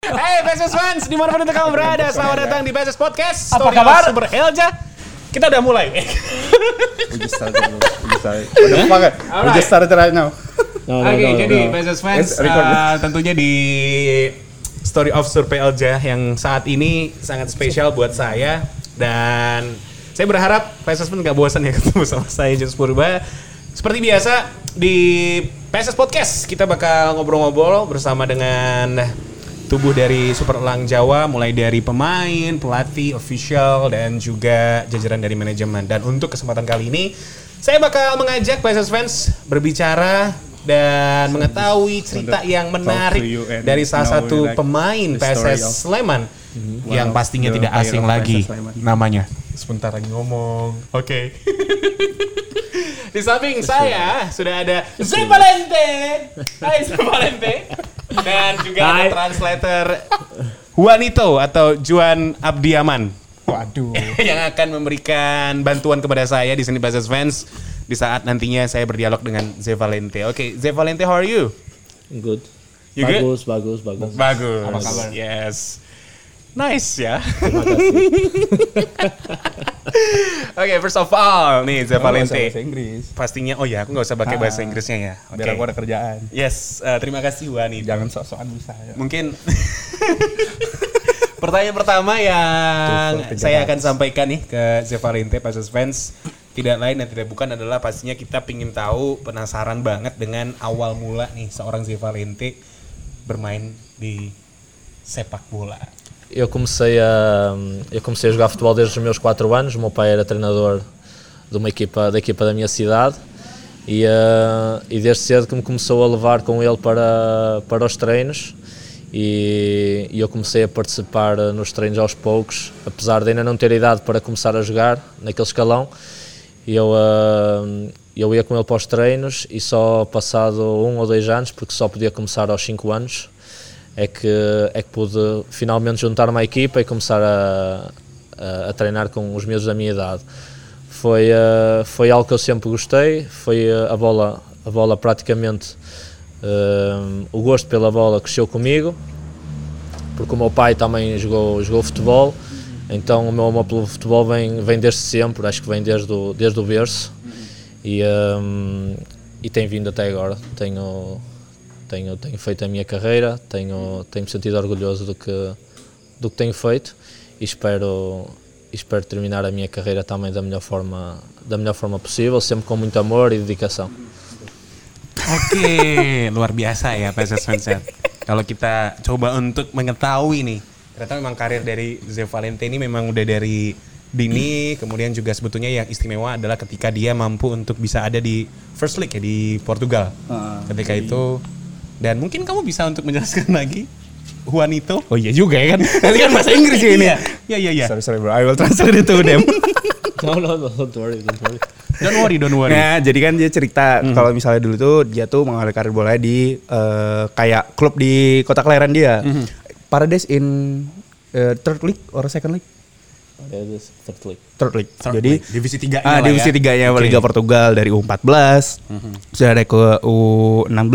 Hey PSS fans, di mana pun itu kamu berada, selamat datang di PSS Podcast. Apa Story kabar? of Super Helja. Kita udah mulai. We just started. We just started. Fuck? We just started right now. No, Oke, jadi PSS fans, uh, tentunya di Story of Sur Helja yang saat ini sangat spesial buat saya dan saya berharap PSS pun nggak bosan ya ketemu sama saya Jens Purba. Seperti biasa di PSS Podcast kita bakal ngobrol-ngobrol bersama dengan tubuh dari Super Elang Jawa mulai dari pemain, pelatih, official dan juga jajaran dari manajemen. Dan untuk kesempatan kali ini saya bakal mengajak PSS fans berbicara dan mengetahui cerita yang menarik dari salah satu pemain PSS Sleman yang Wow, pastinya tidak asing lagi namanya. Sebentar lagi ngomong. Oke. Di samping saya sudah ada Zé Valente. Hai Zé Valente. Dan juga ada Hai. translator Juanito atau Juan Abdiaman Waduh. yang akan memberikan bantuan kepada saya di sini Basis Fans di saat nantinya saya berdialog dengan Zé Valente. Oke, Zé Valente, how are you? Good. You good? bagus, bagus, bagus. Bagus. Apa kabar? Yes. Nice ya. Terima kasih. Oke, first of all, nih Zé Bahasa Valente. Inggris. Pastinya, oh ya, aku nggak usah pakai Ah, bahasa Inggrisnya ya. Oke. Biar aku ada kerjaan. Yes, eh, terima kasih Wani. Jangan sok-sokan bisa. Ya. Mungkin pertanyaan pertama yang saya akan sampaikan nih ke Zé Valente Pasus Fans tidak lain dan tidak bukan adalah pastinya kita pingin tahu penasaran banget dengan awal mula nih seorang Zé Valente bermain di sepak bola. Eu comecei a eu comecei a jogar futebol desde os meus 4 anos. O meu pai era treinador de uma equipa da equipa da minha cidade e, eh, e desde cedo que me começou a levar com ele para para os treinos e, e eu comecei a participar eh, nos treinos aos poucos, apesar de ainda não ter idade para começar a jogar naquele escalão. Eu, eh, eu ia com ele para os treinos e só passado um ou dois anos, porque só podia começar aos 5 anos, é que, é que pude finalmente juntar-me à equipa e começar a, a, a treinar com os miúdos da minha idade. Foi, eh, foi algo que eu sempre gostei, foi eh, a bola, a bola praticamente, eh, o gosto pela bola cresceu comigo, porque o meu pai também jogou, jogou futebol, então o meu amor pelo futebol vem, vem desde sempre, acho que vem desde o, desde o berço e, hum, e tem vindo até agora. Tenho, tenho, tenho feito a minha carreira, tenho, tenho me sentido orgulhoso do que, do que tenho feito e espero, espero terminar a minha carreira também da melhor forma, da melhor forma possível, sempre com muito amor e dedicação. Oke, luar biasa ya PSS ya. Kalau kita coba untuk mengetahui nih, ternyata memang karir dari Zé Valente ini memang udah dari dini, kemudian juga sebetulnya yang istimewa adalah ketika dia mampu untuk bisa ada di First League ya di Portugal. Ah, ketika itu dan mungkin kamu bisa untuk menjelaskan lagi Juanito. Oh iya juga ya kan. Nanti kan bahasa Inggris ya ini ya. Iya iya iya. Sorry sorry bro. I will translate it to them. No, no, no, don't worry, don't worry. Don't worry, don't worry. Nah, jadi kan dia cerita kalau misalnya dulu tuh dia tuh mengawali karir bola di eh, kayak klub di kota kelahiran dia. Paradise in eh, third league or second league? Third league. Third league. Third jadi league. divisi tiga Ah, divisi tiganya Liga Portugal dari U14 sudah ada ke U16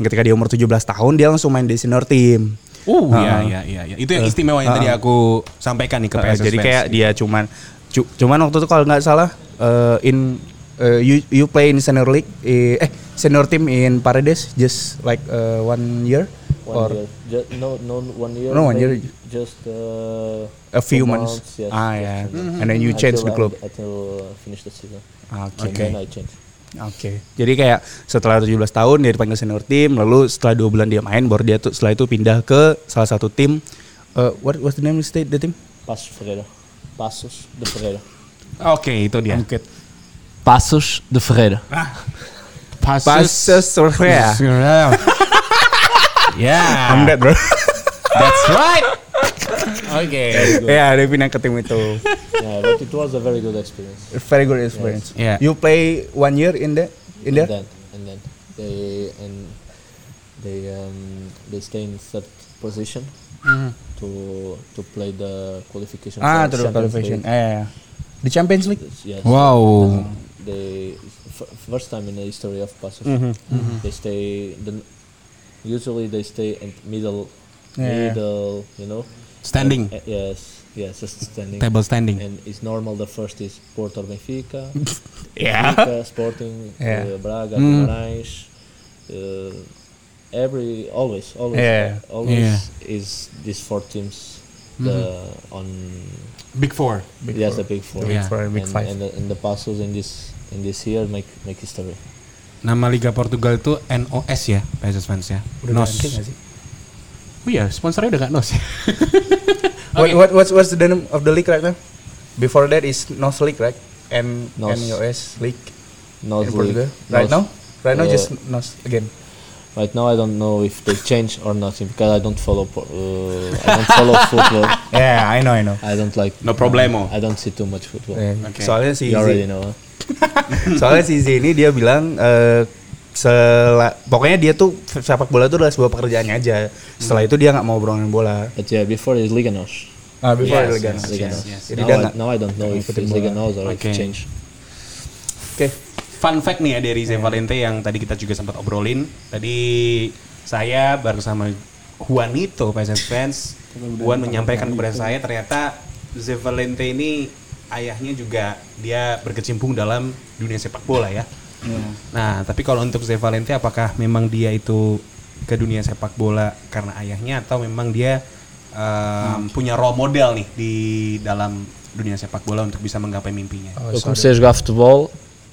ketika dia umur 17 tahun dia langsung main di senior team Uh, iya iya iya iya. Itu yang istimewa yang tadi aku sampaikan nih ke Uh, PSS jadi kayak dia cuman cu- cuman waktu itu kalau nggak salah uh, in uh, you you play in senior league eh, eh senior team in Paredes just like uh, one year One or year. No, no, one year. No, one year. Just uh, a few two months, yes, ah ya yes. and then you change the club I- Until uh, finish the season. oke And then I change. Oke. Jadi kayak setelah 17 tahun dia dipanggil senior tim, lalu setelah dua bulan dia main, baru dia tuh setelah itu pindah ke salah satu tim. Uh, what what's the name of the state the team? Passos Ferreira. Passos de Ferreira. Oke, itu dia. Angket. Passos de Ferreira. Passos Survea. Yeah, I'm dead bro. that's right. Oke. ya dia pindah ke tim itu. yeah, but it was a very good experience. Very good experience. Yeah. You play one year in the in And there? then, and then they and they um, they stay in third position to to play the qualification. Ah, to the qualification. League. Eh, yeah. The Champions League. Yes. Wow. They f- first time in the history of Passos. Mhm, They stay the usually they stay in middle Yeah. middle, you know. Standing. Uh, yes, yes, just standing. Table standing. And it's normal. The first is Porto Benfica, Yeah. Benfica, Sporting, Yeah. uh, Braga, Mm. Guimarães. Uh, every always, always, Yeah. always is these four teams. The on Big Four. Big yes, four. the big four. Big Yeah. four, big and, five. and the, and the passes in this in this year make make history. Nama Liga Portugal itu NOS ya, PSS fans ya. Udah NOS. nggak sih? Oh iya, sponsornya udah gak NOS ya. What, what what's what's the name of the league right now? Before that is NOS League, right? N NOS. NOS League No in Portugal. Right now? Right now Uh, just NOS again. Right now, I don't know if they change or not because I don't follow. Uh, I don't follow football. Yeah, I know, I know. I don't like. No problemo. I don't see too much football. Eh, Oke. Soalnya si You already know. Soalnya si Z ini dia bilang eh, sela- pokoknya dia tuh sepak bola itu adalah sebuah pekerjaannya aja. Setelah itu dia nggak mau bermain bola. But yeah, before is Liga Nos. Ah, before Yes, Liga yes, Nos. Liga yes, yes. Jadi Now, dia I, nggak- now I don't know if it's Liga bola. Nos or Okay. if change. Oke. Fun fact nih ya dari Ze Valente yang tadi kita juga sempat obrolin. Tadi saya bersama Juanito PSS fans, Juan menyampaikan kepada saya ternyata Ze Valente ini ayahnya juga dia berkecimpung dalam dunia sepak bola ya. Nah, tapi kalau untuk Ze Valente apakah memang dia itu ke dunia sepak bola karena ayahnya atau memang dia um, punya role model nih di dalam dunia sepak bola untuk bisa menggapai mimpinya? Oh, Eu comecei a jogar futebol,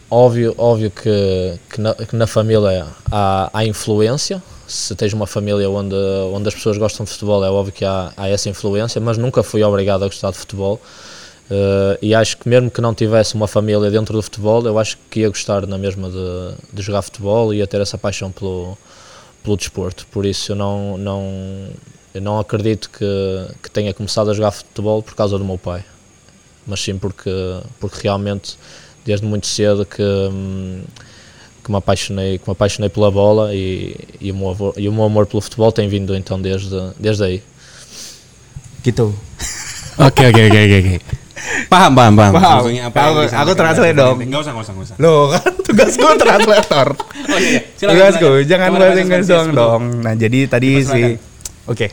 óbvio, óbvio que, que, na, que na família há, há influência. Se tens uma família onde, onde as pessoas gostam de futebol, é óbvio que há, há essa influência, mas nunca fui obrigado a gostar de futebol. Eh, e acho que mesmo que não tivesse uma família dentro do futebol, eu acho que ia gostar na mesma de, de jogar futebol e ia ter essa paixão pelo, pelo desporto. Por isso eu não, não, eu não acredito que, que tenha começado a jogar futebol por causa do meu pai mas sim porque, porque realmente desde muito cedo que, que, me, apaixonei, que me apaixonei pela bola e, e, o meu avor- e o meu amor pelo futebol tem vindo então desde, desde aí. Gitu. Oke oke oke oke oke. Paham paham paham. Paham. Maksudnya apa yang Aku- disampaikan aku translate dong. Valente. Nggak usah nggak usah nggak usah. Loh kan tugas gue translator. Oh iya, iya. Silakan, Tugasku, silakan. jangan bahasa Inggris doang dong. Nah jadi tadi si, oke,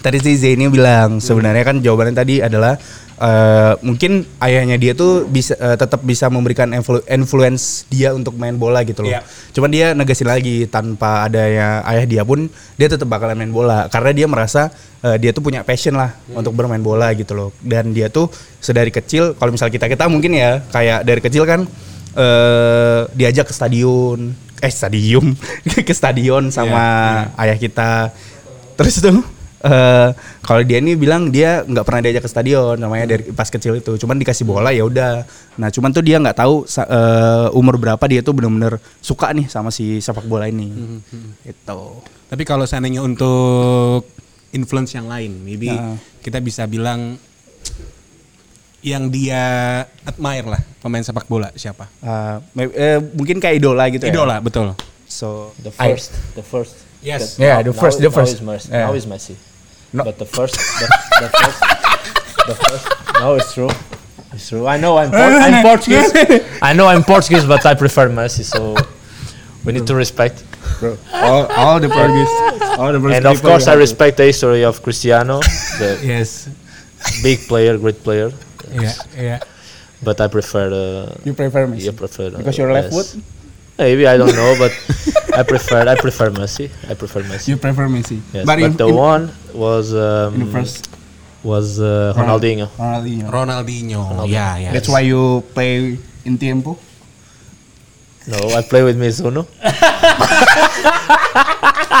tadi si Z ini bilang sebenarnya kan jawabannya tadi adalah eh, mungkin ayahnya dia tuh bisa eh, tetap bisa memberikan influ- influence dia untuk main bola gitu loh. Iya. Cuman dia negasin lagi tanpa adanya ayah dia pun dia tetap bakalan main bola karena dia merasa eh, dia tuh punya passion lah untuk bermain bola gitu loh. Dan dia tuh sedari kecil kalau misal kita kita mungkin ya kayak dari kecil kan eh diajak ke stadion eh stadium ke stadion sama ayah kita terus tuh eh kalau dia ini bilang dia nggak pernah diajak ke stadion namanya dari pas kecil itu cuman dikasih bola ya udah nah cuman tuh dia nggak tahu eh, umur berapa dia tuh bener-bener suka nih sama si sepak bola ini itu Tapi kalau seandainya untuk influence yang lain, maybe Ya. kita bisa bilang yang dia admire lah pemain sepak bola siapa? Eh, may- eh, mungkin kayak idola gitu ya Idola betul. so The I- first, the first. Yes. Yeah, the first- now, the first. Now is Messi. Yeah. Now is Messi. No. But the first, the, the first, the first. No, it's true. It's true. I know I'm, Por- I'm Portuguese. I know I'm Portuguese, but I prefer Messi. So we need to respect. bro all, all the Portuguese all the And of course, I respect the history of Cristiano, the Yes. big player, great player. Iya, iya. But I prefer. Uh, you prefer Messi yeah, prefer. uh, because you're left yes. foot Maybe I don't know, but I prefer. I prefer Messi. I prefer Messi. you prefer Messi Yes, but but, the one was um, in the first was uh, Ronaldinho. Ronaldinho Ronaldinho. Ya, ya. That's why you play in Tiempo. No, I play with Mizuno.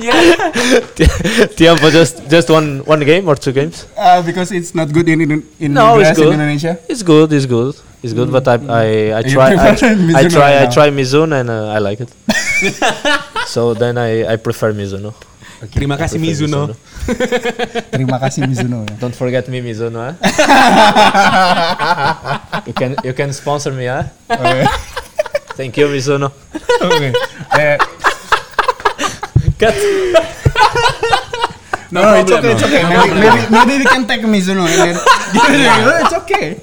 Tiempo just just one one game or two games. Uh, because it's not good in in, in No, it's grass in good. Indonesia. It's good. It's good. It's good. But I I, I try I, I Mizuno try I try Mizuno and uh, I like it. so then I I prefer Mizuno. Terima kasih Prefer Mizuno. Terima kasih Mizuno ya. Don't forget me, Mizuno. Huh? you can you can sponsor me, huh? Thank you, Mizuno. Oke. Eh, Cut. no, no, it's okay, it's okay. Maybe, maybe, maybe we can take Mizuno and then. it's okay.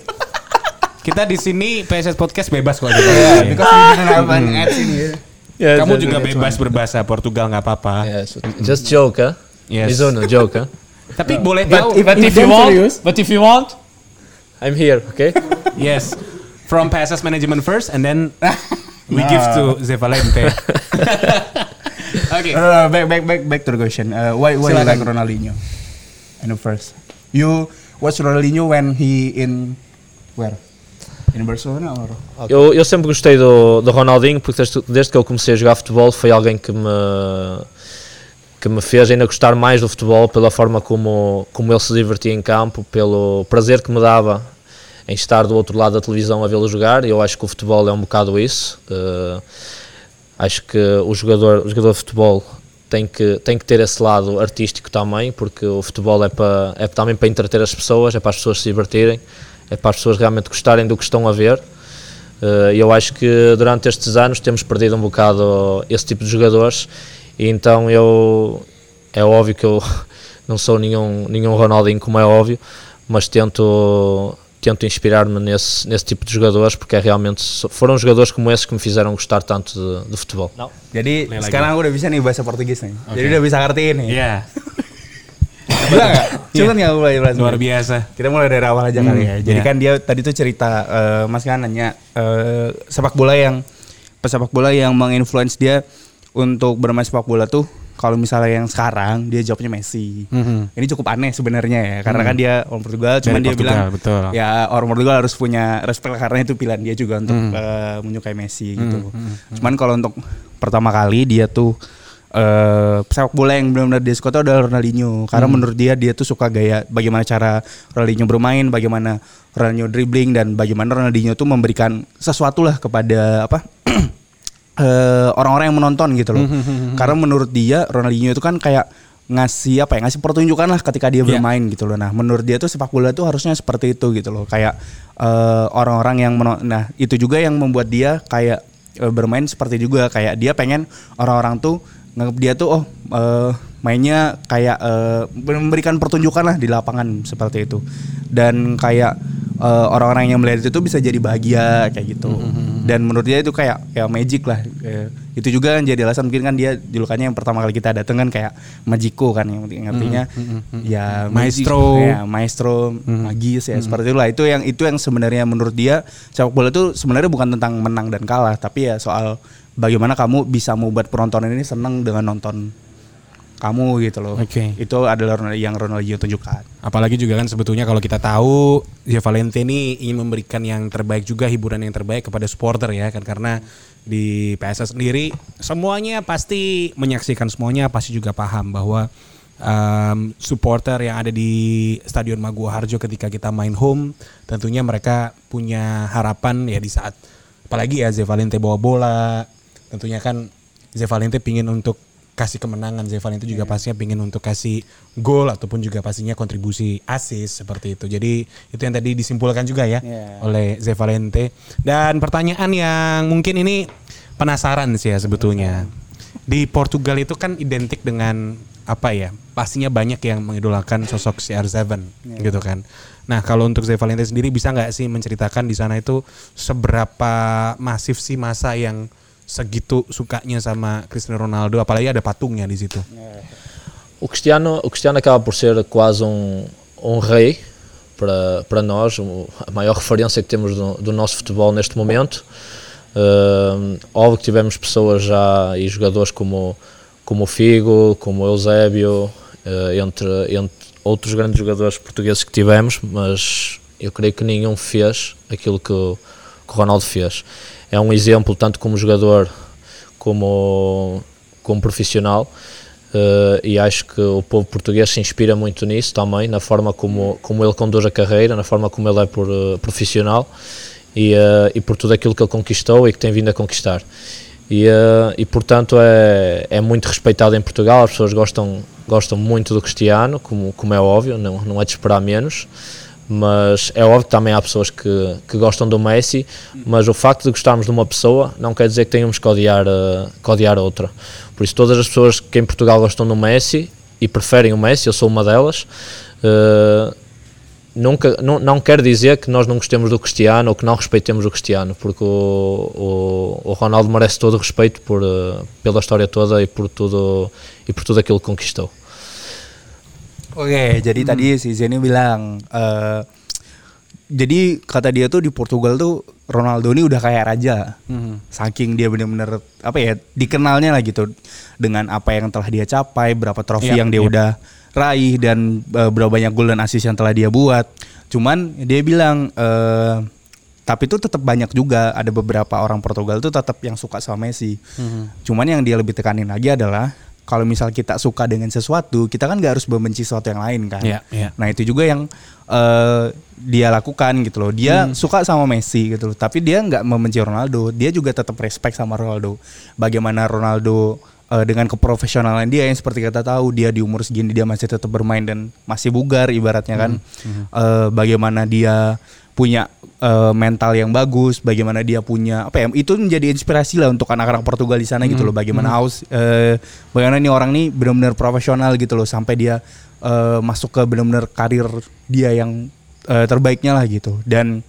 Kita di sini PSS Podcast bebas kok. Yeah, because we didn't have an ads in here. Yeah, Kamu juga bebas berbahasa Portugal nggak apa-apa. Yes, just joke, huh? Yes. Mizuno, joke, huh? Tapi boleh But tahu. if- But if you want, serious? but if you want, I'm here, okay? yes. From PSS management first and then we give to Zevalente. Oke. No, no, no, back, back, back, back to the question. Uh, why, why you Silakan. like Ronaldinho? In the first, you watch Ronaldinho when he in where? In Barcelona or? Eu, eu sempre gostei do, do Ronaldinho porque desde, desde que eu comecei a jogar futebol foi alguém que me, que me fez ainda gostar mais do futebol pela forma como, como ele se divertia em campo, pelo prazer que me dava em estar do outro lado da televisão a vê-lo jogar. Eu acho que o futebol é um bocado isso. Eh, acho que o jogador, o jogador de futebol tem que, tem que ter esse lado artístico também, porque o futebol é, para, é também para entreter as pessoas, é para as pessoas se divertirem, é para as pessoas realmente gostarem do que estão a ver. Eh, E eu acho que durante estes anos temos perdido um bocado esse tipo de jogadores, e então eu é óbvio que eu não sou nenhum, nenhum Ronaldinho, como é óbvio, mas tento, tento inspirar-me nesse, nesse tipo de jogadores, porque é realmente foram jogadores como esses que me fizeram gostar tanto de, de futebol. Jadi Lain lagi. sekarang aku udah bisa nih bahasa Portugis nih. Jadi udah bisa ngertiin nih. Iya. Bisa nggak? Coba nggak mulai bahasa Luar biasa. Kita mulai dari awal aja kali ya. Jadi iya. kan dia tadi tuh cerita eh, Mas kan nanya eh, sepak bola yang pesepak bola yang menginfluence dia untuk bermain sepak bola tuh kalau misalnya yang sekarang dia jawabnya Messi. Mhm. Ini cukup aneh sebenarnya ya karena kan dia orang Portugal cuman Dari dia Portugal, bilang betul. ya orang Portugal harus punya respect karena itu pilihan dia juga untuk eh, menyukai Messi gitu. Cuman kalau untuk pertama kali dia tuh eh sepak bola yang benar-benar dia suka tuh adalah Ronaldinho karena menurut dia dia tuh suka gaya bagaimana cara Ronaldinho bermain, bagaimana Ronaldinho dribbling dan bagaimana Ronaldinho tuh memberikan sesuatu lah kepada apa eh, orang-orang yang menonton gitu loh. Karena menurut dia Ronaldinho itu kan kayak ngasih apa ya ngasih pertunjukan lah ketika dia Iya. bermain gitu loh. Nah menurut dia tuh sepak bola tuh harusnya seperti itu gitu loh. Kayak eh, orang-orang yang menon- nah itu juga yang membuat dia kayak eh, bermain seperti juga kayak dia pengen orang-orang tuh nganggap dia tuh oh eh, mainnya kayak eh, memberikan pertunjukan lah di lapangan seperti itu dan kayak eh, orang-orang yang melihat itu bisa jadi bahagia kayak gitu dan menurut dia itu kayak kayak magic lah. Eh, itu juga kan jadi alasan. Mungkin kan dia julukannya yang pertama kali kita dateng kan kayak Majiko kan yang artinya ya magic, Maestro. ya maestro magis ya seperti itulah. Itu yang itu yang sebenarnya menurut dia sepak bola itu sebenarnya bukan tentang menang dan kalah. Tapi ya soal bagaimana kamu bisa membuat penonton ini senang dengan nonton kamu gitu loh. Oke. itu adalah yang Ronaldinho tunjukkan. Apalagi juga kan sebetulnya kalau kita tahu Zia Valente ini ingin memberikan yang terbaik juga hiburan yang terbaik kepada supporter ya kan. Karena di PSS sendiri semuanya pasti menyaksikan semuanya pasti juga paham bahwa um, supporter yang ada di Stadion Maguwo Harjo ketika kita main home tentunya mereka punya harapan ya di saat apalagi ya Zia Valente bawa bola. Tentunya kan Zia Valente pingin untuk kasih kemenangan Zé Valente juga pastinya pingin untuk kasih gol ataupun juga pastinya kontribusi assist seperti itu. Jadi itu yang tadi disimpulkan juga ya Iya. oleh Zé Valente. Dan pertanyaan yang mungkin ini penasaran sih ya sebetulnya. Di Portugal itu kan identik dengan apa ya? Pastinya banyak yang mengidolakan sosok CR7 gitu kan. Nah, kalau untuk Zé Valente sendiri bisa nggak sih menceritakan di sana itu seberapa masif sih masa yang segitu sukanya sama Cristiano Ronaldo, apalagi ada patungnya di situ. O Cristiano, o Cristiano acaba por ser quase um, um rei para, para nós, a maior referência que temos do, do nosso futebol neste momento. Uh, óbvio que tivemos pessoas já e jogadores como, como o Figo, como o Eusébio, uh, entre, entre outros grandes jogadores portugueses que tivemos, mas eu creio que nenhum fez aquilo que o, que o Ronaldo fez. É um exemplo tanto como jogador como, como profissional. Uh, e acho que o povo português se inspira muito nisso também, na forma como, como ele conduz a carreira, na forma como ele é por, uh, profissional e, uh, e por tudo aquilo que ele conquistou e que tem vindo a conquistar. E, e portanto é, é muito respeitado em Portugal, as pessoas gostam, gostam muito do Cristiano, como, como é óbvio, não, não é de esperar menos. Mas é óbvio que também há pessoas que, que gostam do Messi, mas o facto de gostarmos de uma pessoa não quer dizer que tenhamos que odiar, uh, que odiar outra. Por isso, todas as pessoas que em Portugal gostam do Messi e preferem o Messi, eu sou uma delas, uh, nunca, não, não quer dizer que nós não gostemos do Cristiano ou que não respeitemos o Cristiano, porque o, o, o Ronaldo merece todo o respeito por, uh, pela história toda e por tudo e por tudo aquilo que conquistou. Oke, jadi tadi si Zeni bilang eh jadi kata dia tuh di Portugal tuh Ronaldo ini udah kayak raja. Saking dia bener-bener apa ya dikenalnya lah gitu dengan apa yang telah dia capai, berapa trofi Iya, yang dia iya. udah raih dan eh, berapa banyak gol dan assist yang telah dia buat. Cuman dia bilang eh tapi itu tetap banyak juga ada beberapa orang Portugal tuh tetap yang suka sama Messi. Cuman yang dia lebih tekanin lagi adalah kalau misal kita suka dengan sesuatu, kita kan gak harus membenci sesuatu yang lain kan. Iya, iya. Nah itu juga yang eh, dia lakukan gitu loh. Dia suka sama Messi gitu loh, tapi dia nggak membenci Ronaldo. Dia juga tetap respect sama Ronaldo. Bagaimana Ronaldo eh, dengan keprofesionalan dia yang seperti kita tahu dia di umur segini dia masih tetap bermain dan masih bugar ibaratnya kan. Eh, bagaimana dia punya eh, mental yang bagus, bagaimana dia punya apa ya itu menjadi inspirasi lah untuk anak-anak Portugal di sana gitu loh. Bagaimana haus, eh, bagaimana nih orang nih benar-benar profesional gitu loh sampai dia eh, masuk ke benar-benar karir dia yang eh, terbaiknya lah gitu. Dan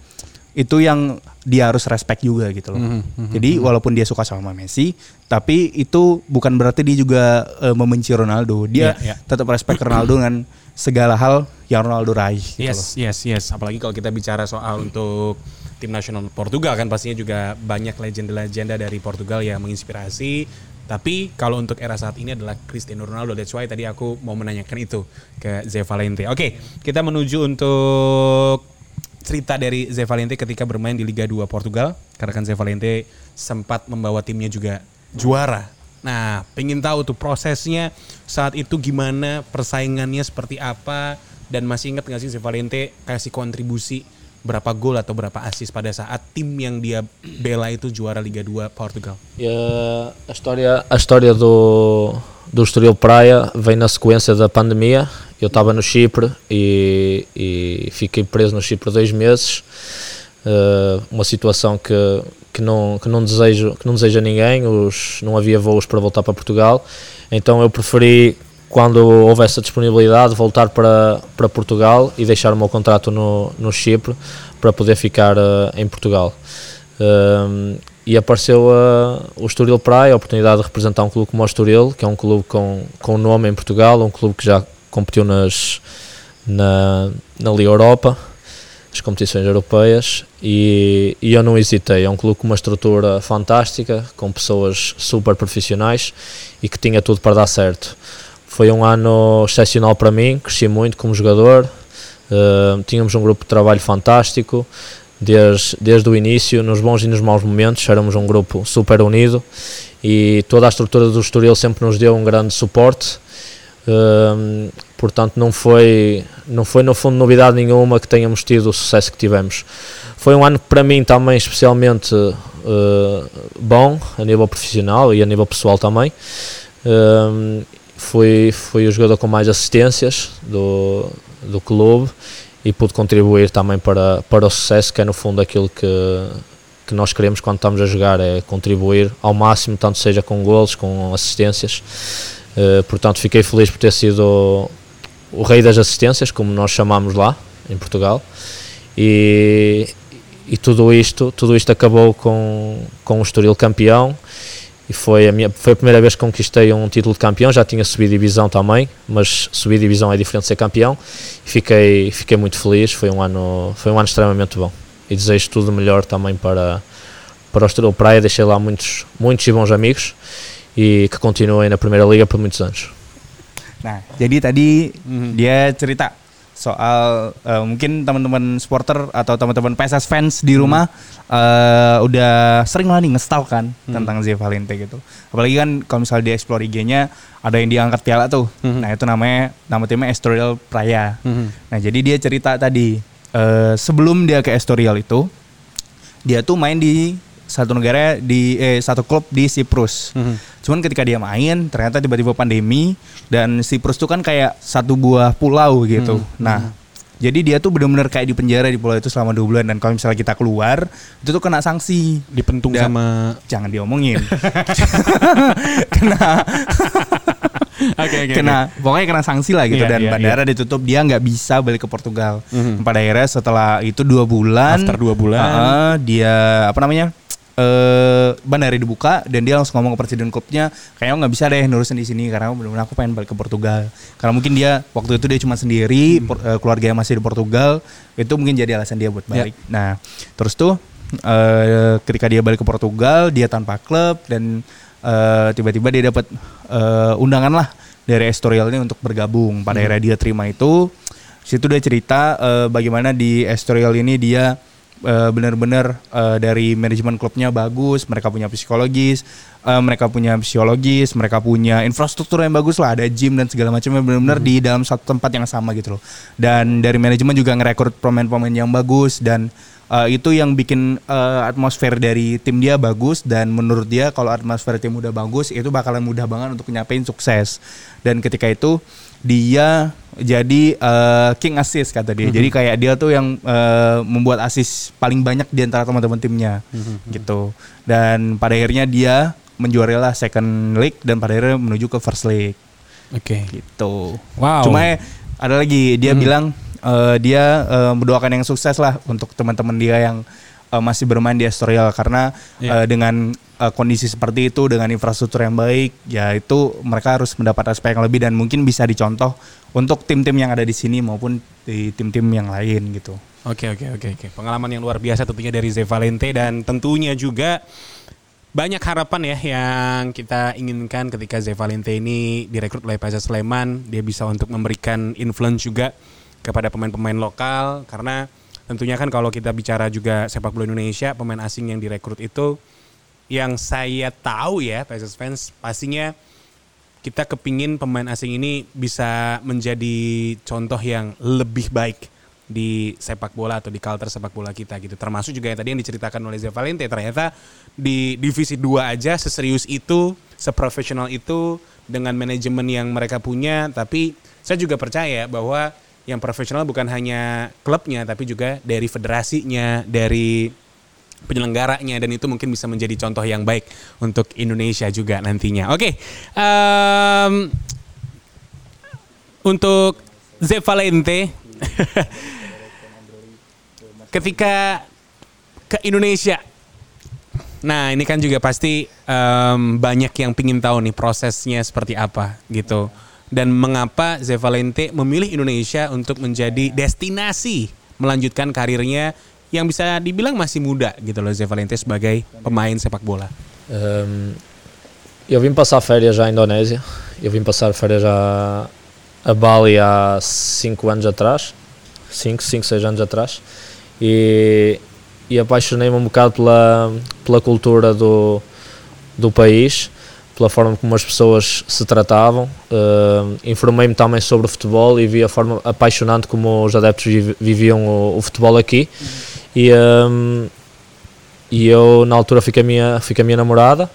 itu yang dia harus respect juga gitu loh. Jadi walaupun dia suka sama Messi, tapi itu bukan berarti dia juga eh, membenci Ronaldo. Dia Iya, iya. tetap respect Ronaldo dengan segala hal yang Ronaldo raih gitu loh. Yes, yes, yes. Apalagi kalau kita bicara soal untuk tim nasional Portugal kan pastinya juga banyak legenda-legenda dari Portugal yang menginspirasi. Tapi kalau untuk era saat ini adalah Cristiano Ronaldo. That's why tadi aku mau menanyakan itu ke Ze Valente. Oke, kita menuju untuk cerita dari Ze Valente ketika bermain di Liga 2 Portugal. Karena kan Ze Valente sempat membawa timnya juga juara. Nah, pengen tahu tuh prosesnya saat itu gimana, persaingannya seperti apa, dan masih ingat nggak sih Ze Valente kasih kontribusi berapa gol atau berapa assist pada saat tim yang dia bela itu juara Liga 2 Portugal? Uh, a história, a história do, do Estoril Praia vem na sequência da pandemia. Eu estava no Chipre e, e fiquei preso no Chipre dois meses. Uh, uma situação que, que, não, que, não desejo, que não deseja ninguém, os, não havia voos para voltar para Portugal. Então eu preferi, quando houvesse a disponibilidade, voltar para, para Portugal e deixar o meu contrato no, no Chipre para poder ficar uh, em Portugal. Um, e apareceu uh, o Estoril Praia, a oportunidade de representar um clube como o Estoril, que é um clube com, com nome em Portugal, um clube que já competiu nas, na, na Liga Europa, as competições europeias, e, e eu não hesitei. É um clube com uma estrutura fantástica, com pessoas super profissionais e que tinha tudo para dar certo. Foi um ano excepcional para mim, cresci muito como jogador, uh, tínhamos um grupo de trabalho fantástico, desde, desde o início, nos bons e nos maus momentos, éramos um grupo super unido e toda a estrutura do Estoril sempre nos deu um grande suporte. Portanto, não foi, não foi no fundo novidade nenhuma que tenhamos tido o sucesso que tivemos. Foi um ano para mim também especialmente uh, bom a nível profissional e a nível pessoal também. Um, fui, fui o jogador com mais assistências do, do clube e pude contribuir também para, para o sucesso, que é no fundo aquilo que, que nós queremos quando estamos a jogar, é contribuir ao máximo, tanto seja com golos, com assistências. Uh, portanto, fiquei feliz por ter sido o, o rei das assistências, como nós chamamos lá, em Portugal. E, e tudo isto tudo isto acabou com, com o Estoril campeão. E foi a, minha, foi a primeira vez que conquistei um título de campeão, já tinha subido divisão também, mas subir divisão é diferente de ser campeão. Fiquei, fiquei muito feliz, foi um, ano, foi um ano extremamente bom. E desejo tudo melhor também para, para o Estoril Praia, deixei lá muitos, muitos e bons amigos e que continuem na Primeira Liga por muitos anos. Nah, jadi tadi dia cerita soal uh, mungkin teman-teman supporter atau teman-teman PSS fans di rumah uh, udah sering lah nih ngestal kan tentang Zé Valente gitu. Apalagi kan kalau misalnya dia explore IG-nya ada yang diangkat piala tuh. Nah, itu namanya nama timnya Estoril Praia. Nah, jadi dia cerita tadi uh, sebelum dia ke Estoril itu dia tuh main di satu negara di eh satu klub di Siprus. Cuman ketika dia main ternyata tiba-tiba pandemi dan Siprus tuh kan kayak satu buah pulau gitu. Nah, jadi dia tuh benar-benar kayak di penjara di pulau itu selama dua bulan dan kalau misalnya kita keluar itu tuh kena sanksi. Dipentung Dan- sama Jangan diomongin. kena Oke, oke, kena pokoknya kena sanksi lah gitu Iya, dan iya, bandara ditutup dia nggak bisa balik ke Portugal. Mhm. Pada akhirnya setelah itu dua bulan, After dua bulan. uh-uh, dia apa namanya? Eh bandara dibuka dan dia langsung ngomong ke presiden klubnya kayaknya nggak bisa deh nurusin di sini karena benar-benar aku pengen balik ke Portugal. Karena mungkin dia waktu itu dia cuma sendiri por- eh, keluarganya masih di Portugal itu mungkin jadi alasan dia buat balik. Nah terus tuh eh, ketika dia balik ke Portugal dia tanpa klub dan eh, tiba-tiba dia dapat eh, undangan lah dari Estoril ini untuk bergabung. Pada akhirnya dia terima itu. Situ dia cerita eh, bagaimana di Estoril ini dia eh, benar-benar eh, dari manajemen klubnya bagus, mereka punya psikologis, eh, mereka punya psikologis, mereka punya infrastruktur yang bagus lah, ada gym dan segala macamnya benar-benar di dalam satu tempat yang sama gitu loh. Dan dari manajemen juga ngerekrut pemain-pemain yang bagus dan eh, itu yang bikin eh, atmosfer dari tim dia bagus dan menurut dia kalau atmosfer tim udah bagus itu bakalan mudah banget untuk nyampein sukses. Dan ketika itu dia jadi eh, king assist kata dia. Jadi kayak dia tuh yang eh, membuat assist paling banyak di antara teman-teman timnya gitu. Dan pada akhirnya dia menjuarai lah second league dan pada akhirnya menuju ke first league Oke. gitu. Wow. Cuma eh, ada lagi dia bilang eh, dia eh, mendoakan yang sukses lah untuk teman-teman dia yang eh, masih bermain di Estoril karena Iya. eh, dengan eh, kondisi seperti itu dengan infrastruktur yang baik ya itu mereka harus mendapat aspek yang lebih dan mungkin bisa dicontoh untuk tim-tim yang ada di sini maupun di tim-tim yang lain gitu. Oke oke oke oke. Pengalaman yang luar biasa tentunya dari Ze Valente dan tentunya juga banyak harapan ya yang kita inginkan ketika Ze Valente ini direkrut oleh PSS Sleman, dia bisa untuk memberikan influence juga kepada pemain-pemain lokal karena tentunya kan kalau kita bicara juga sepak bola Indonesia, pemain asing yang direkrut itu yang saya tahu ya PSS fans pastinya kita kepingin pemain asing ini bisa menjadi contoh yang lebih baik di sepak bola atau di culture sepak bola kita gitu. Termasuk juga yang tadi yang diceritakan oleh Zé Valente ternyata di divisi 2 aja seserius itu, seprofesional itu dengan manajemen yang mereka punya, tapi saya juga percaya bahwa yang profesional bukan hanya klubnya tapi juga dari federasinya, dari penyelenggaranya dan itu mungkin bisa menjadi contoh yang baik untuk Indonesia juga nantinya. Oke, em, untuk Ze Valente, ketika ke Indonesia, nah ini kan juga pasti em, banyak yang pingin tahu nih prosesnya seperti apa gitu. Dan mengapa Ze Valente memilih Indonesia untuk menjadi destinasi melanjutkan karirnya yang bisa dibilang masih muda gitu loh Ze Valente sebagai pemain sepak bola. Hum, eu vim passar férias à Indonésia. Eu vim passar férias a, a Bali há 5 anos atrás. 5, 5, 6 anos atrás. E, e apaixonei-me um bocado pela, pela cultura do, do país, pela forma como as pessoas se tratavam. Hum, Informei-me também sobre o futebol e vi a forma apaixonante como os adeptos vivi- viviam o, o futebol aqui. E, hum, e eu na altura com a minha, com a minha namorada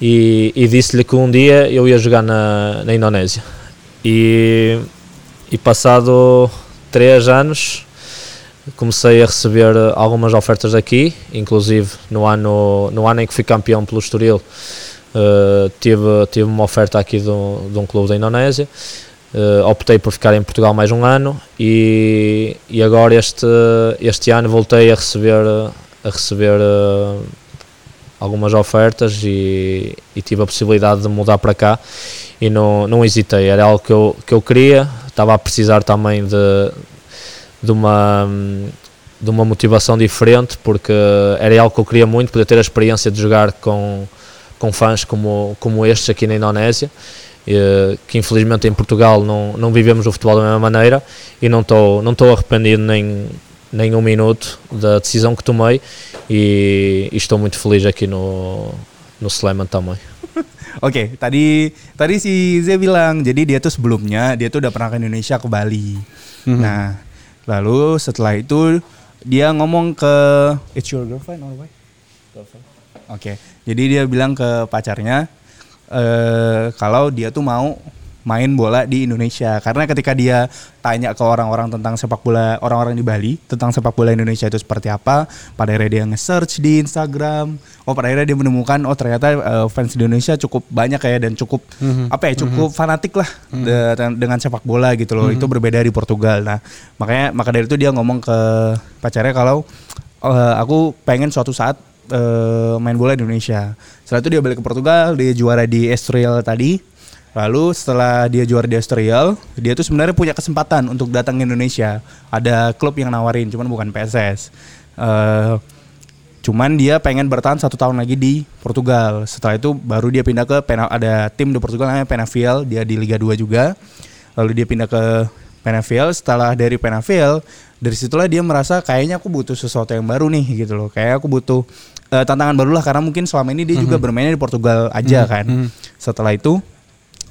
e, e disse-lhe que um dia eu ia jogar na, na Indonésia e, e passado três anos comecei a receber algumas ofertas daqui, inclusive no ano, no ano em que fui campeão pelo Estoril eh, tive, tive uma oferta aqui de um, de um clube da Indonésia. Eh, optei por ficar em Portugal mais um ano e, e agora este, este ano voltei a receber, a receber eh, algumas ofertas e, e tive a possibilidade de mudar para cá e não, não hesitei, era algo que eu, que eu queria, estava a precisar também de, de, uma, de uma motivação diferente porque era algo que eu queria muito, poder ter a experiência de jogar com, com fãs como, como estes aqui na Indonésia eh, que infelizmente em Portugal não, não vivemos o futebol da mesma maneira e não estou não estou arrependido nem, nem um minuto da decisão que tomei e, e estou muito feliz aqui no, no Sleman também. Oke, tadi tadi si Z bilang, jadi dia tuh sebelumnya dia tuh udah pernah ke Indonesia ke Bali. Nah, lalu setelah itu dia ngomong ke It's your girlfriend or wife? Oke, jadi dia bilang ke pacarnya eh kalau dia tuh mau main bola di Indonesia. Karena ketika dia tanya ke orang-orang tentang sepak bola orang-orang di Bali tentang sepak bola Indonesia itu seperti apa pada akhirnya dia nge-search di Instagram. Oh pada akhirnya dia menemukan oh ternyata uh, fans di Indonesia cukup banyak ya dan cukup apa ya cukup fanatik lah de- dengan sepak bola gitu loh. Itu berbeda di Portugal. Nah makanya maka dari itu dia ngomong ke pacarnya kalau eh, aku pengen suatu saat eh, main bola di Indonesia. Setelah itu dia balik ke Portugal, dia juara di Estoril tadi. Lalu setelah dia juara di Estoril, dia tuh sebenarnya punya kesempatan untuk datang ke Indonesia. Ada klub yang nawarin, cuman bukan PSS. Eh, cuman dia pengen bertahan satu tahun lagi di Portugal. Setelah itu baru dia pindah ke Pena, ada tim di Portugal namanya Penafiel, dia di Liga 2 juga. Lalu dia pindah ke Penafiel. Setelah dari Penafiel, dari situlah dia merasa kayaknya aku butuh sesuatu yang baru nih gitu loh. Kayak aku butuh eh, tantangan baru lah karena mungkin selama ini dia juga bermainnya di Portugal aja kan. Setelah itu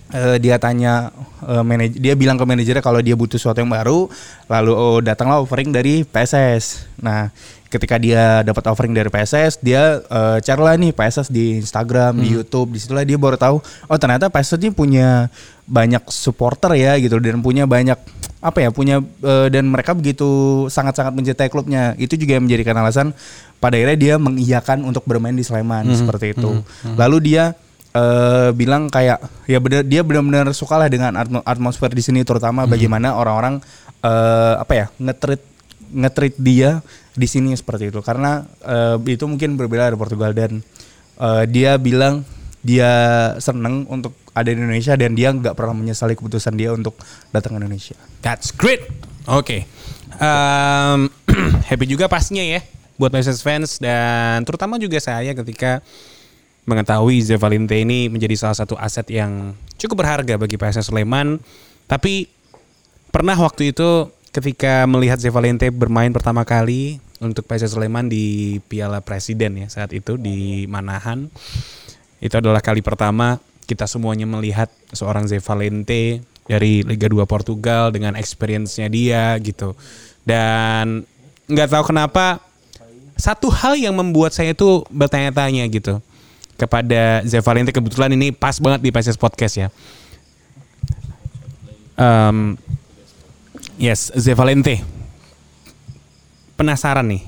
eh, dia tanya eh, manaj- dia bilang ke manajernya kalau dia butuh sesuatu yang baru lalu oh, datanglah offering dari PSS nah ketika dia dapat offering dari PSS dia eh, cari lah nih PSS di Instagram di YouTube di situlah dia baru tahu oh ternyata PSS ini punya banyak supporter ya gitu dan punya banyak apa ya punya eh, dan mereka begitu sangat-sangat mencintai klubnya itu juga yang menjadikan alasan pada akhirnya dia mengiyakan untuk bermain di Sleman seperti itu. Lalu dia eh bilang kayak ya bener dia benar-benar suka lah dengan atmo- atmosfer di sini terutama bagaimana orang-orang eh apa ya ngetrit ngetrit dia di sini seperti itu. Karena eh, itu mungkin berbeda dari Portugal dan eh, dia bilang dia seneng untuk ada di Indonesia dan dia nggak pernah menyesali keputusan dia untuk datang ke Indonesia. That's great. Oke. Em, happy juga pastinya ya buat PSS fans dan terutama juga saya ketika mengetahui Ze Valente ini menjadi salah satu aset yang cukup berharga bagi PSS Sleman. Tapi pernah waktu itu ketika melihat Ze Valente bermain pertama kali untuk PSS Sleman di Piala Presiden ya saat itu di Manahan. Itu adalah kali pertama kita semuanya melihat seorang Ze Valente dari Liga 2 Portugal dengan experience-nya dia gitu. Dan nggak tahu kenapa satu hal yang membuat saya itu bertanya-tanya gitu kepada Ze Valente kebetulan ini pas banget di PSS Podcast ya. Em, yes, Ze Valente. Penasaran nih.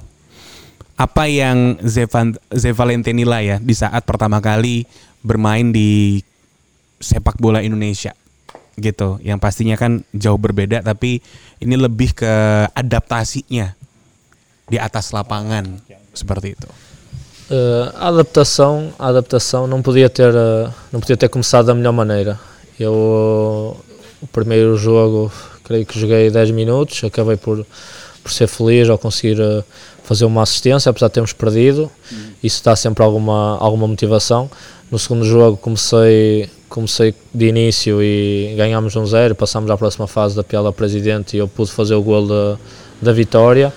Apa yang Ze Valente nilai ya di saat pertama kali bermain di sepak bola Indonesia gitu. Yang pastinya kan jauh berbeda tapi ini lebih ke adaptasinya di atas lapangan seperti itu. Eh, a adaptação, adaptação não podia ter eh, não podia ter começado da melhor maneira. Eu o primeiro jogo creio que joguei 10 minutos, acabei por por ser feliz ao conseguir eh, fazer uma assistência, apesar de termos perdido. Isso dá sempre alguma alguma motivação. No segundo jogo comecei comecei de início e ganhámos 1-0, passámos à próxima fase da Piala Presidente e eu pude fazer o gol da, da vitória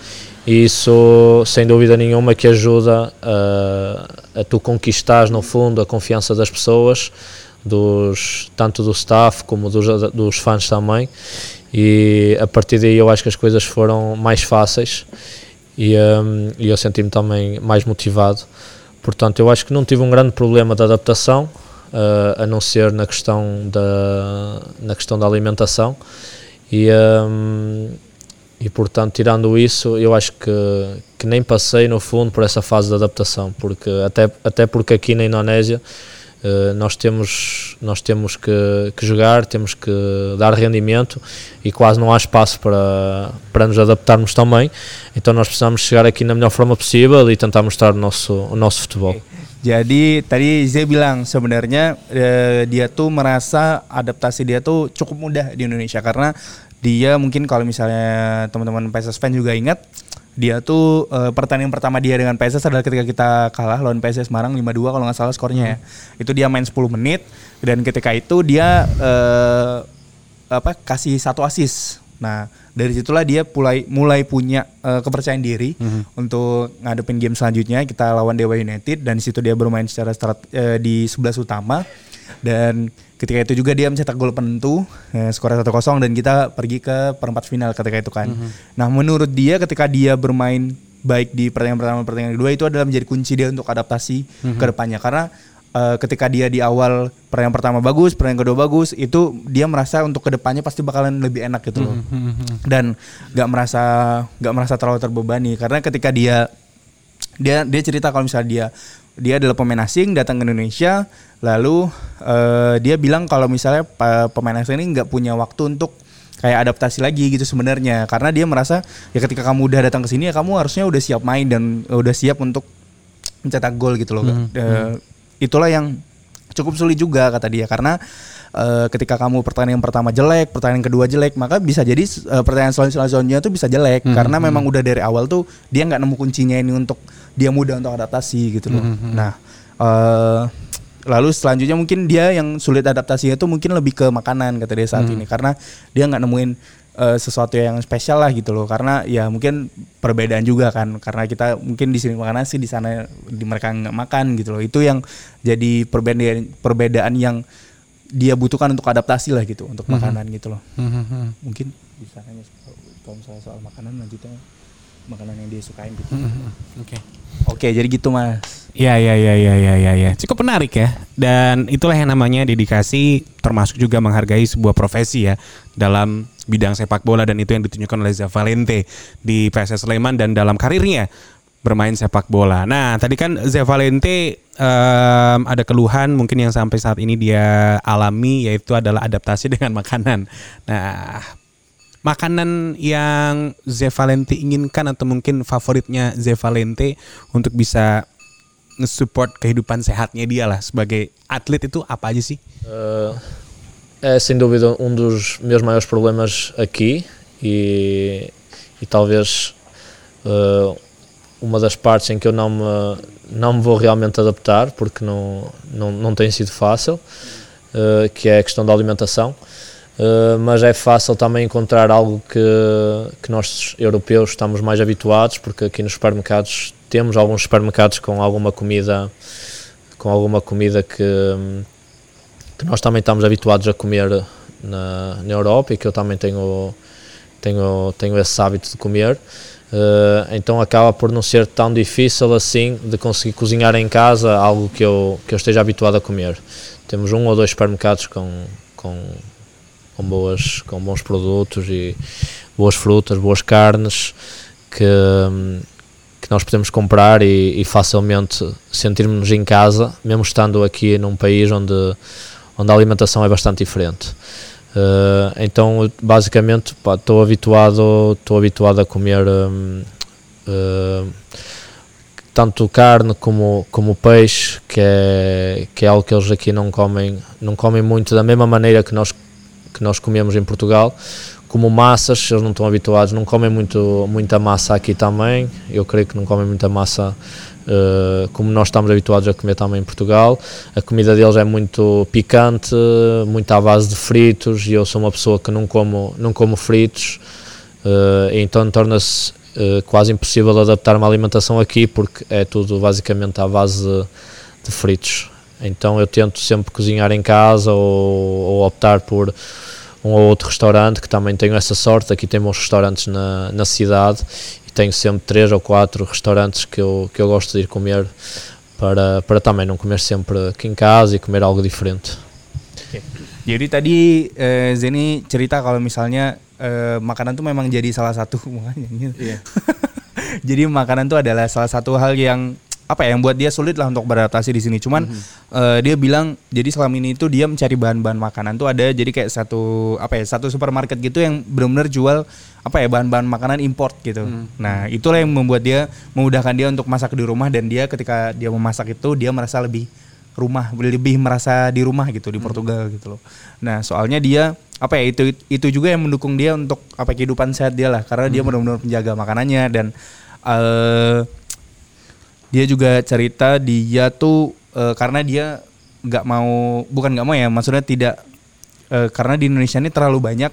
e isso sem dúvida nenhuma que ajuda a, a tu conquistares no fundo a confiança das pessoas dos, tanto do staff como dos, dos fãs também e a partir daí eu acho que as coisas foram mais fáceis e, hum, e eu senti-me também mais motivado. Portanto eu acho que não tive um grande problema de adaptação uh, a não ser na questão da, na questão da alimentação. E, hum, e portanto tirando isso eu acho que, que nem passei no fundo por essa fase de adaptação porque até, até porque aqui na Indonésia uh, nós temos nós temos que, que jogar temos que dar rendimento e quase não há espaço para, para nos adaptarmos também. Então nós precisamos chegar aqui na melhor forma possível e tentar mostrar o nosso, o nosso futebol. Jadi tadi Zee bilang sebenarnya eh, dia tuh merasa adaptasi dia tuh cukup mudah di Indonesia karena dia mungkin kalau misalnya teman-teman PSS fan juga ingat dia tuh eh, pertandingan pertama dia dengan PSS adalah ketika kita kalah lawan PSS Semarang 5-2 kalau nggak salah skornya ya. Itu dia main 10 menit dan ketika itu dia eh, apa kasih satu asis. Nah, dari situlah dia mulai mulai punya eh, kepercayaan diri untuk ngadepin game selanjutnya kita lawan Dewa United dan di situ dia bermain secara strat, eh, di 11 utama dan ketika itu juga dia mencetak gol penentu eh, skor 1-0 dan kita pergi ke perempat final ketika itu kan. Nah, menurut dia ketika dia bermain baik di pertandingan pertama pertandingan kedua itu adalah menjadi kunci dia untuk adaptasi ke depannya. Karena eh, ketika dia di awal pertandingan pertama bagus, pertandingan kedua bagus, itu dia merasa untuk ke depannya pasti bakalan lebih enak gitu loh. Dan nggak merasa nggak merasa terlalu terbebani. Karena ketika dia dia dia cerita kalau misalnya dia dia adalah pemain asing datang ke Indonesia lalu eh, dia bilang kalau misalnya pemain asing ini nggak punya waktu untuk kayak adaptasi lagi gitu sebenarnya. Karena dia merasa ya ketika kamu udah datang ke sini ya kamu harusnya udah siap main dan udah siap untuk mencetak gol gitu loh Eh, itulah yang cukup sulit juga kata dia. Karena eh, ketika kamu pertandingan pertama jelek, pertandingan kedua jelek, maka bisa jadi eh, pertandingan selan- selanjutnya tuh bisa jelek. Karena memang udah dari awal tuh dia nggak nemu kuncinya ini untuk dia mudah untuk adaptasi gitu loh. Nah, eh, lalu selanjutnya mungkin dia yang sulit adaptasinya itu mungkin lebih ke makanan kata dia saat ini. Karena dia nggak nemuin eh, sesuatu yang spesial lah gitu loh. Karena ya mungkin perbedaan juga kan. Karena kita mungkin di sini makan nasi di sana di mereka nggak makan gitu loh. Itu yang jadi perbedaan perbedaan yang dia butuhkan untuk adaptasi lah gitu untuk makanan gitu loh. Mungkin bisa soal- kalau misalnya soal makanan lanjutnya makanan yang dia sukain gitu Oke. oke jadi gitu mas Ya, ya, ya, ya, ya, ya, ya. Cukup menarik ya. Dan itulah yang namanya dedikasi, termasuk juga menghargai sebuah profesi ya dalam bidang sepak bola dan itu yang ditunjukkan oleh Zavalente di PSS Sleman dan dalam karirnya bermain sepak bola. Nah, tadi kan Zavalente em, ada keluhan mungkin yang sampai saat ini dia alami yaitu adalah adaptasi dengan makanan. Nah, makanan yang Zevalente inginkan atau mungkin favoritnya Zevalente untuk bisa nge-support kehidupan sehatnya dia lah sebagai atlet itu apa aja sih? Eh, é sem dúvida um dos meus maiores problemas aqui e, e talvez eh, uma das partes em que eu não me, não me vou realmente adaptar porque não, não, não tem sido fácil, eh, que é a questão da alimentação. Eh, mas é fácil também encontrar algo que, que nós europeus estamos mais habituados, porque aqui nos supermercados temos alguns supermercados com alguma comida com alguma comida que, que nós também estamos habituados a comer na, na Europa e que eu também tenho, tenho, tenho esse hábito de comer. Eh, então acaba por não ser tão difícil assim de conseguir cozinhar em casa algo que eu, que eu esteja habituado a comer. Temos um ou dois supermercados com, com, com, boas, com bons produtos e boas frutas, boas carnes que, que nós podemos comprar e, e facilmente sentirmos-nos em casa, mesmo estando aqui num país onde, onde a alimentação é bastante diferente. Eh, então, basicamente, estou habituado, estou habituado a comer hum, eh, tanto carne como, como peixe, que é, que é algo que eles aqui não comem, não comem muito da mesma maneira que nós, que nós comemos em Portugal. Como massas, eles não estão habituados, não comem muito, muita massa aqui também. Eu creio que não comem muita massa eh, como nós estamos habituados a comer também em Portugal. A comida deles é muito picante, muito à base de fritos, e eu sou uma pessoa que não como, não como fritos, eh, então torna-se eh, quase impossível adaptar uma alimentação aqui, porque é tudo basicamente à base de, de fritos. Então eu tento sempre cozinhar em casa ou, ou optar por um ou outro restaurante, que também tenho essa sorte, aqui tem bons restaurantes na, na cidade e tenho sempre três ou quatro restaurantes que eu, que eu gosto de ir comer para, para também não comer sempre aqui em casa e comer algo diferente. Jadi tadi eh, Zeni cerita kalau misalnya eh, makanan tuh memang jadi salah satu makanya. jadi makanan tuh adalah salah satu hal yang apa ya yang buat dia sulit lah untuk beradaptasi di sini. Cuman eh, dia bilang jadi selama ini itu dia mencari bahan-bahan makanan tuh ada jadi kayak satu apa ya satu supermarket gitu yang benar-benar jual apa ya bahan-bahan makanan import gitu. Nah itulah yang membuat dia memudahkan dia untuk masak di rumah dan dia ketika dia memasak itu dia merasa lebih rumah lebih merasa di rumah gitu di Portugal gitu loh. Nah soalnya dia apa ya itu itu juga yang mendukung dia untuk apa kehidupan sehat dia lah karena dia benar-benar menjaga makanannya dan eh dia juga cerita dia tuh eh, karena dia nggak mau bukan nggak mau ya maksudnya tidak eh, karena di Indonesia ini terlalu banyak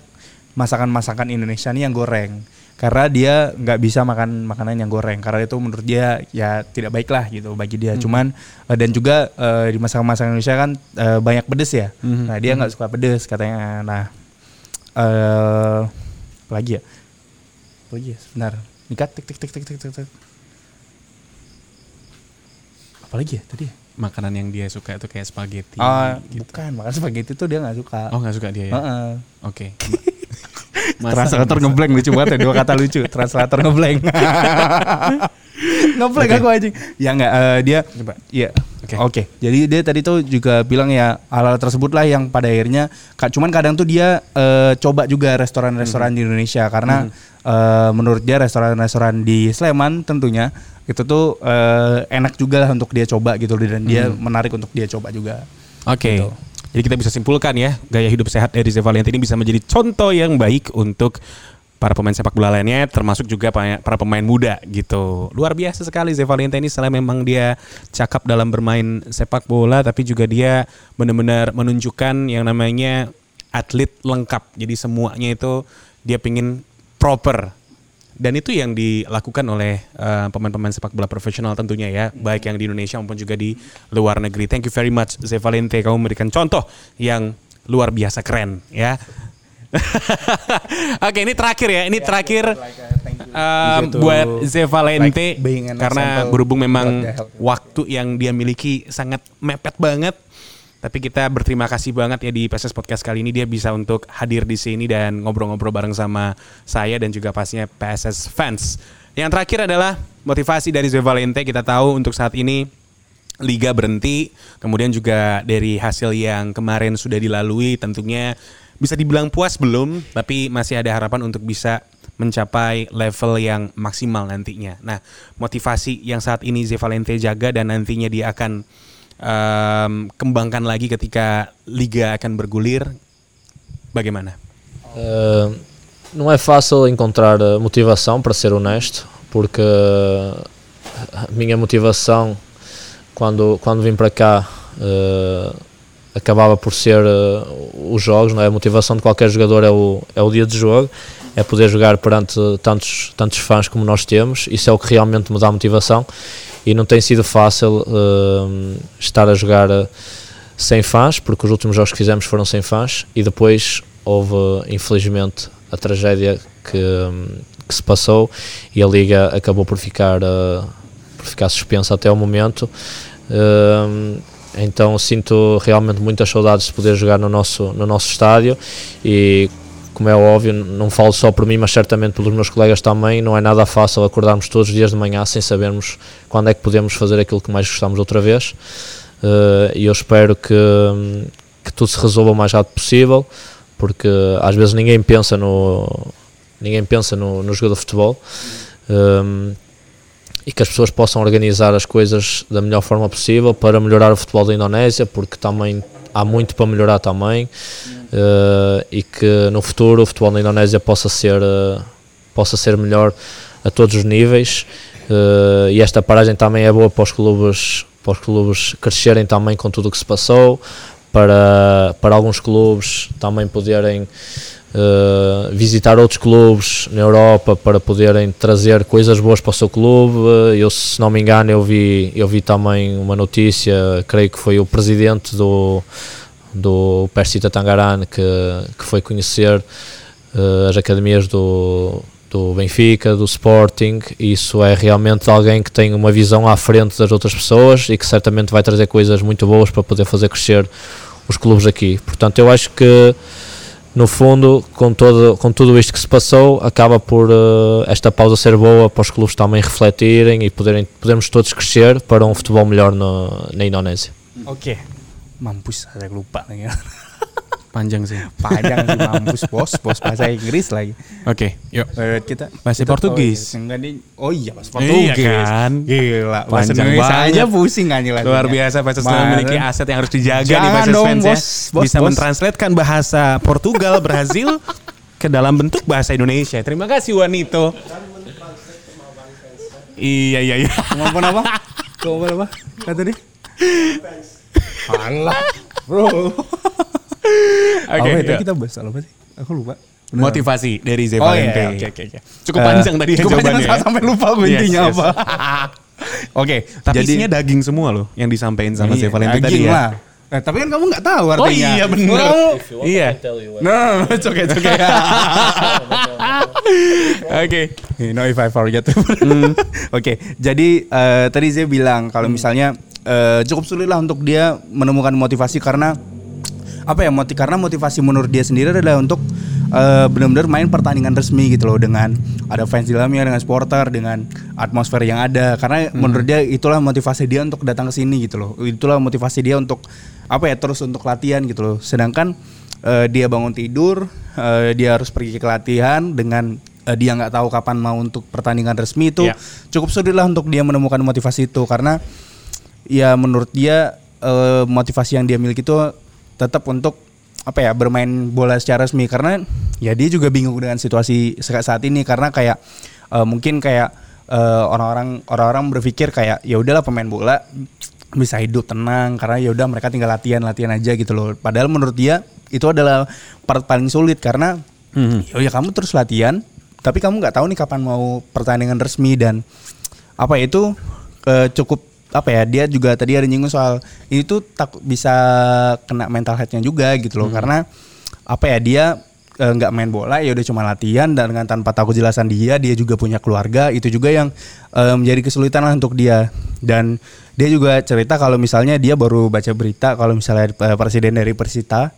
masakan-masakan Indonesia ini yang goreng. Karena dia nggak bisa makan makanan yang goreng karena itu menurut dia ya tidak baik lah gitu bagi dia. Cuman eh, dan juga eh, di masakan-masakan Indonesia kan eh, banyak pedes ya. Nah dia nggak suka pedes katanya. Nah eh apa lagi ya? Apa lagi ya? Sebentar. Nikat tik tik tik tik tik tik tik. Apa lagi ya tadi ya? makanan yang dia suka itu kayak spaghetti. Ah, bukan, makan spaghetti tuh dia nggak suka. Oh nggak suka dia ya? Heeh. Oke. Translator ngeblank lucu banget ya dua kata lucu. Translator ngeblank. ngeblank aku aja. Ya enggak eh, dia Coba. Iya. Oke. Oke. Jadi dia tadi tuh juga bilang ya hal-hal tersebut lah yang pada akhirnya cuman kadang tuh dia eh, coba juga restoran-restoran di Indonesia karena eh, menurut dia restoran-restoran di Sleman tentunya itu tuh eh, enak juga lah untuk dia coba gitu dan dia menarik untuk dia coba juga. Oke. Gitu. Jadi kita bisa simpulkan ya, gaya hidup sehat dari Zé Valentin ini bisa menjadi contoh yang baik untuk para pemain sepak bola lainnya, termasuk juga pa- para pemain muda gitu. Luar biasa sekali Zé Valentin ini selain memang dia cakap dalam bermain sepak bola, tapi juga dia benar-benar menunjukkan yang namanya atlet lengkap. Jadi semuanya itu dia pingin proper dan itu yang dilakukan oleh eh, pemain-pemain sepak bola profesional tentunya ya, baik yang di Indonesia maupun juga di luar negeri. Thank you very much Zé Valente, kamu memberikan contoh yang luar biasa keren ya. Oke, ini terakhir ya. Ini terakhir um, Gitu. buat Zé Valente Like karena berhubung memang waktu yang dia miliki sangat mepet banget. Tapi kita berterima kasih banget ya di PSS Podcast kali ini dia bisa untuk hadir di sini dan ngobrol-ngobrol bareng sama saya dan juga pastinya PSS fans. Yang terakhir adalah motivasi dari Zé Valente. Kita tahu untuk saat ini liga berhenti, kemudian juga dari hasil yang kemarin sudah dilalui tentunya bisa dibilang puas belum, tapi masih ada harapan untuk bisa mencapai level yang maksimal nantinya. Nah, motivasi yang saat ini Zé Valente jaga dan nantinya dia akan em, kembangkan lagi ketika liga akan bergulir. Bagaimana? Uh, não é fácil encontrar uh, motivação, para ser honesto, porque uh, a minha motivação quando, quando vim para cá uh, acabava por ser uh, os jogos, não é? A motivação de qualquer jogador é o, é o dia de jogo, é poder jogar perante tantos, tantos fãs como nós temos, isso é o que realmente me dá motivação e não tem sido fácil uh, estar a jogar uh, sem fãs, porque os últimos jogos que fizemos foram sem fãs e depois houve infelizmente a tragédia que, que se passou e a liga acabou por ficar uh, por ficar suspensa até o momento. Hum, então sinto realmente muitas saudades de poder jogar no nosso no nosso estádio e como é óbvio, não falo só por mim, mas certamente pelos meus colegas também, não é nada fácil acordarmos todos os dias de manhã sem sabermos quando é que podemos fazer aquilo que mais gostamos outra vez. Uh, e eu espero que, que tudo se resolva o mais rápido possível, porque às vezes ninguém pensa no ninguém pensa no, no jogo de futebol um, e que as pessoas possam organizar as coisas da melhor forma possível para melhorar o futebol da Indonésia, porque também há muito para melhorar também uh, e que no futuro o futebol na Indonésia possa ser uh, possa ser melhor a todos os níveis uh, e esta paragem também é boa para os clubes para os clubes crescerem também com tudo o que se passou para, para alguns clubes também poderem uh, visitar outros clubes na Europa para poderem trazer coisas boas para o seu clube. Eu, se não me engano, eu vi, eu vi também uma notícia, creio que foi o presidente do, do Persita Tangaran que, que foi conhecer uh, as academias do, do Benfica, do Sporting, isso é realmente alguém que tem uma visão à frente das outras pessoas e que certamente vai trazer coisas muito boas para poder fazer crescer os clubes aqui. Portanto, eu acho que no fundo, com, todo, com tudo isto que se passou, acaba por uh, esta pausa ser boa para os clubes também refletirem e poderem, podermos todos crescer para um futebol melhor no, na Indonésia. Oke. Mampus saya lupa. Panjang sih. Panjang sih mampus bos, bos bahasa Inggris lagi. Oke, yuk. Eh, kita Bahasa kita- Portugis. Oh iya, enggak nih. Oh iya, bahasa Iya Portugis. kan? Gila, bahasa Panjang Indonesia banget. aja pusing aja lah. Luar biasa Sleman Mana? memiliki aset yang harus dijaga nih Jangan PSS dong, fans ya. bos, Bisa bos. mentranslatekan bahasa Portugal, Brazil ke dalam bentuk bahasa Indonesia. Terima kasih Wanito. Iya iya iya. Kemampuan apa? Kemampuan apa? Kata dia? Alah, bro. Oke. Apa itu yuk. kita bahas apa sih? Aku lupa. Beneran. Motivasi dari Zé Oh Valente. iya, oke oke oke. Cukup Eh, panjang tadi ya cukup panjang, jawabannya. ya. sampai lupa gue Yes, intinya yes. apa. Oke, Tapi jadi isinya daging semua loh yang disampaikan sama Zé Iya, Valente tadi daging ya. lah. Eh, tapi kan kamu nggak tahu Oh artinya. iya benar. Kamu- Iya. Nah, it's okay, it's okay. Oke. You know if I forget. Hmm. Oke, jadi eh, tadi saya bilang kalau misalnya eh, cukup sulit lah untuk dia menemukan motivasi karena apa ya motiv karena motivasi menurut dia sendiri adalah untuk eh, benar-benar main pertandingan resmi gitu loh dengan ada fans di dalamnya dengan supporter dengan atmosfer yang ada. Karena menurut dia itulah motivasi dia untuk datang ke sini gitu loh. Itulah motivasi dia untuk apa ya terus untuk latihan gitu loh. Sedangkan eh, dia bangun tidur eh, dia harus pergi ke latihan dengan eh, dia nggak tahu kapan mau untuk pertandingan resmi itu Ya. cukup sulit lah untuk dia menemukan motivasi itu. Karena ya menurut dia motivasi yang dia miliki itu tetap untuk apa ya bermain bola secara resmi. Karena ya dia juga bingung dengan situasi sa- saat ini. Karena kayak eh, mungkin kayak eh, orang-orang orang-orang berpikir kayak ya udahlah pemain bola bisa hidup tenang karena ya udah mereka tinggal latihan latihan aja gitu loh. Padahal menurut dia itu adalah part paling sulit. Karena ya ya kamu terus latihan tapi kamu nggak tahu nih kapan mau pertandingan resmi. Dan apa ya, itu eh, cukup apa ya dia juga tadi ada nyinggung soal ini tuh takut bisa kena mental health-nya juga gitu loh. Karena apa ya dia eh, nggak main bola ya udah cuma latihan dan dengan tanpa tahu kejelasan dia dia juga punya keluarga. Itu juga yang eh, menjadi kesulitan lah untuk dia. Dan dia juga cerita kalau misalnya dia baru baca berita kalau misalnya eh, presiden dari Persita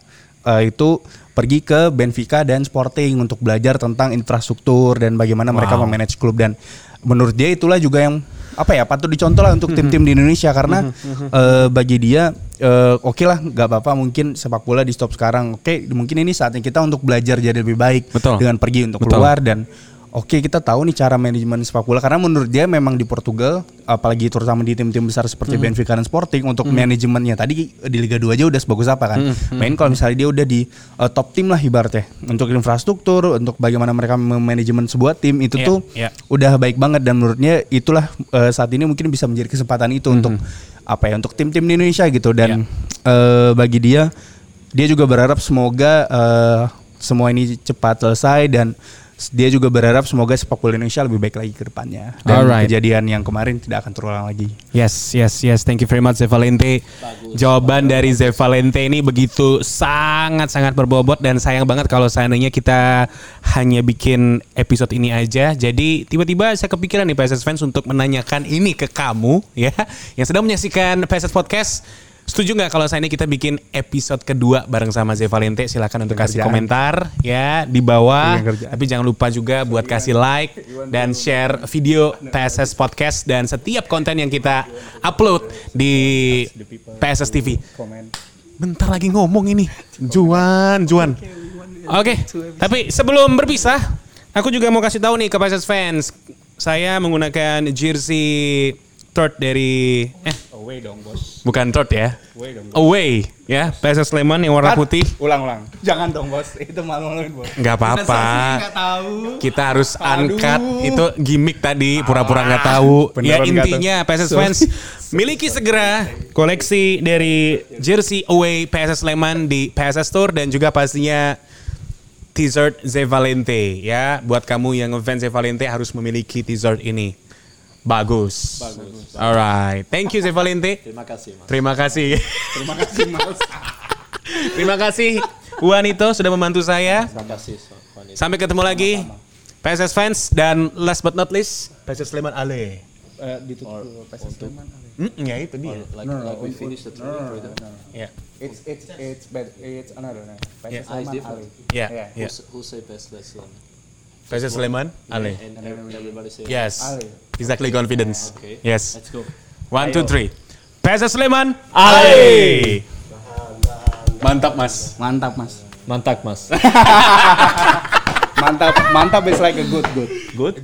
eh, itu pergi ke Benfica dan Sporting untuk belajar tentang infrastruktur dan bagaimana mereka memanage klub. Dan menurut dia itulah juga yang apa ya patut dicontoh lah untuk tim-tim di Indonesia karena eh, bagi dia eh, oke lah nggak apa-apa mungkin sepak bola di stop sekarang oke mungkin ini saatnya kita untuk belajar jadi lebih baik Betul. dengan pergi untuk Betul. keluar dan oke kita tahu nih cara manajemen sepak bola karena menurut dia memang di Portugal apalagi terutama di tim-tim besar seperti Benfica dan Sporting untuk manajemennya. Tadi di Liga 2 aja udah sebagus apa kan? Main kalau misalnya dia udah di uh, top tim lah ibaratnya. Untuk infrastruktur untuk bagaimana mereka memanajemen sebuah tim itu Iya, tuh iya. udah baik banget. Dan menurutnya itulah uh, saat ini mungkin bisa menjadi kesempatan itu untuk apa ya untuk tim-tim di Indonesia gitu. Dan uh, bagi dia dia juga berharap semoga uh, semua ini cepat selesai dan dia juga berharap semoga sepak bola Indonesia lebih baik lagi ke depannya dan Alright. kejadian yang kemarin tidak akan terulang lagi. Yes, yes, yes. Thank you very much Zevalente. Jawaban dari Zevalente ini begitu sangat-sangat berbobot dan sayang banget kalau seandainya kita hanya bikin episode ini aja. Jadi tiba-tiba saya kepikiran nih PSS fans untuk menanyakan ini ke kamu ya yang sedang menyaksikan PSS Podcast. Setuju nggak kalau saya ini kita bikin episode kedua bareng sama Zevalente? Silakan untuk kasih Kerjaan. komentar ya di bawah. Tapi jangan lupa juga buat kasih like dan share video PSS Podcast dan setiap konten yang kita upload di PSS TV. Bentar lagi ngomong ini. Juan, Juan. Oke, tapi sebelum berpisah, aku juga mau kasih tahu nih ke PSS fans. Saya menggunakan jersey third dari eh Away dong bos. bukan third ya. Away dong. Away ya, PSS Sleman yang warna putih. Ulang-ulang. Jangan dong bos. Itu malu-maluin bos. Nggak apa-apa. Kita harus Aduh. angkat itu gimmick tadi pura-pura nggak tahu ya beneran nggak intinya tahu. PSS fans miliki segera koleksi dari jersey away PSS Sleman di PSS Store dan juga pastinya t-shirt Zevalente ya buat kamu yang ngefans Zevalente harus memiliki t-shirt ini bagus bagus alright thank you Zevalente Terima kasih, Mas. terima kasih Terima kasih mas. terima kasih Juanito sudah membantu saya Terima kasih, Wanita. Sampai ketemu lagi. PSS fans dan last but not least PSS Sleman Ale. Eh, ditutup PSS Sleman. Hmm, ya itu dia. Like, like we finished the training for them. Ya. It's it's it's bad. It's another name. Yeah. PSS Ah, it's Sleman. Ali. Ya. Yeah. ya. Who, who say best best one? PSS Sleman Ale. And every- everybody say Yes. Ale. Exactly confidence. Okay. Yes. Let's go. One, two, three. PSS Sleman Ale. Mantap mas. Mantap mas. Mantap, Mas. Mantap. Mantap is like a good good. Good.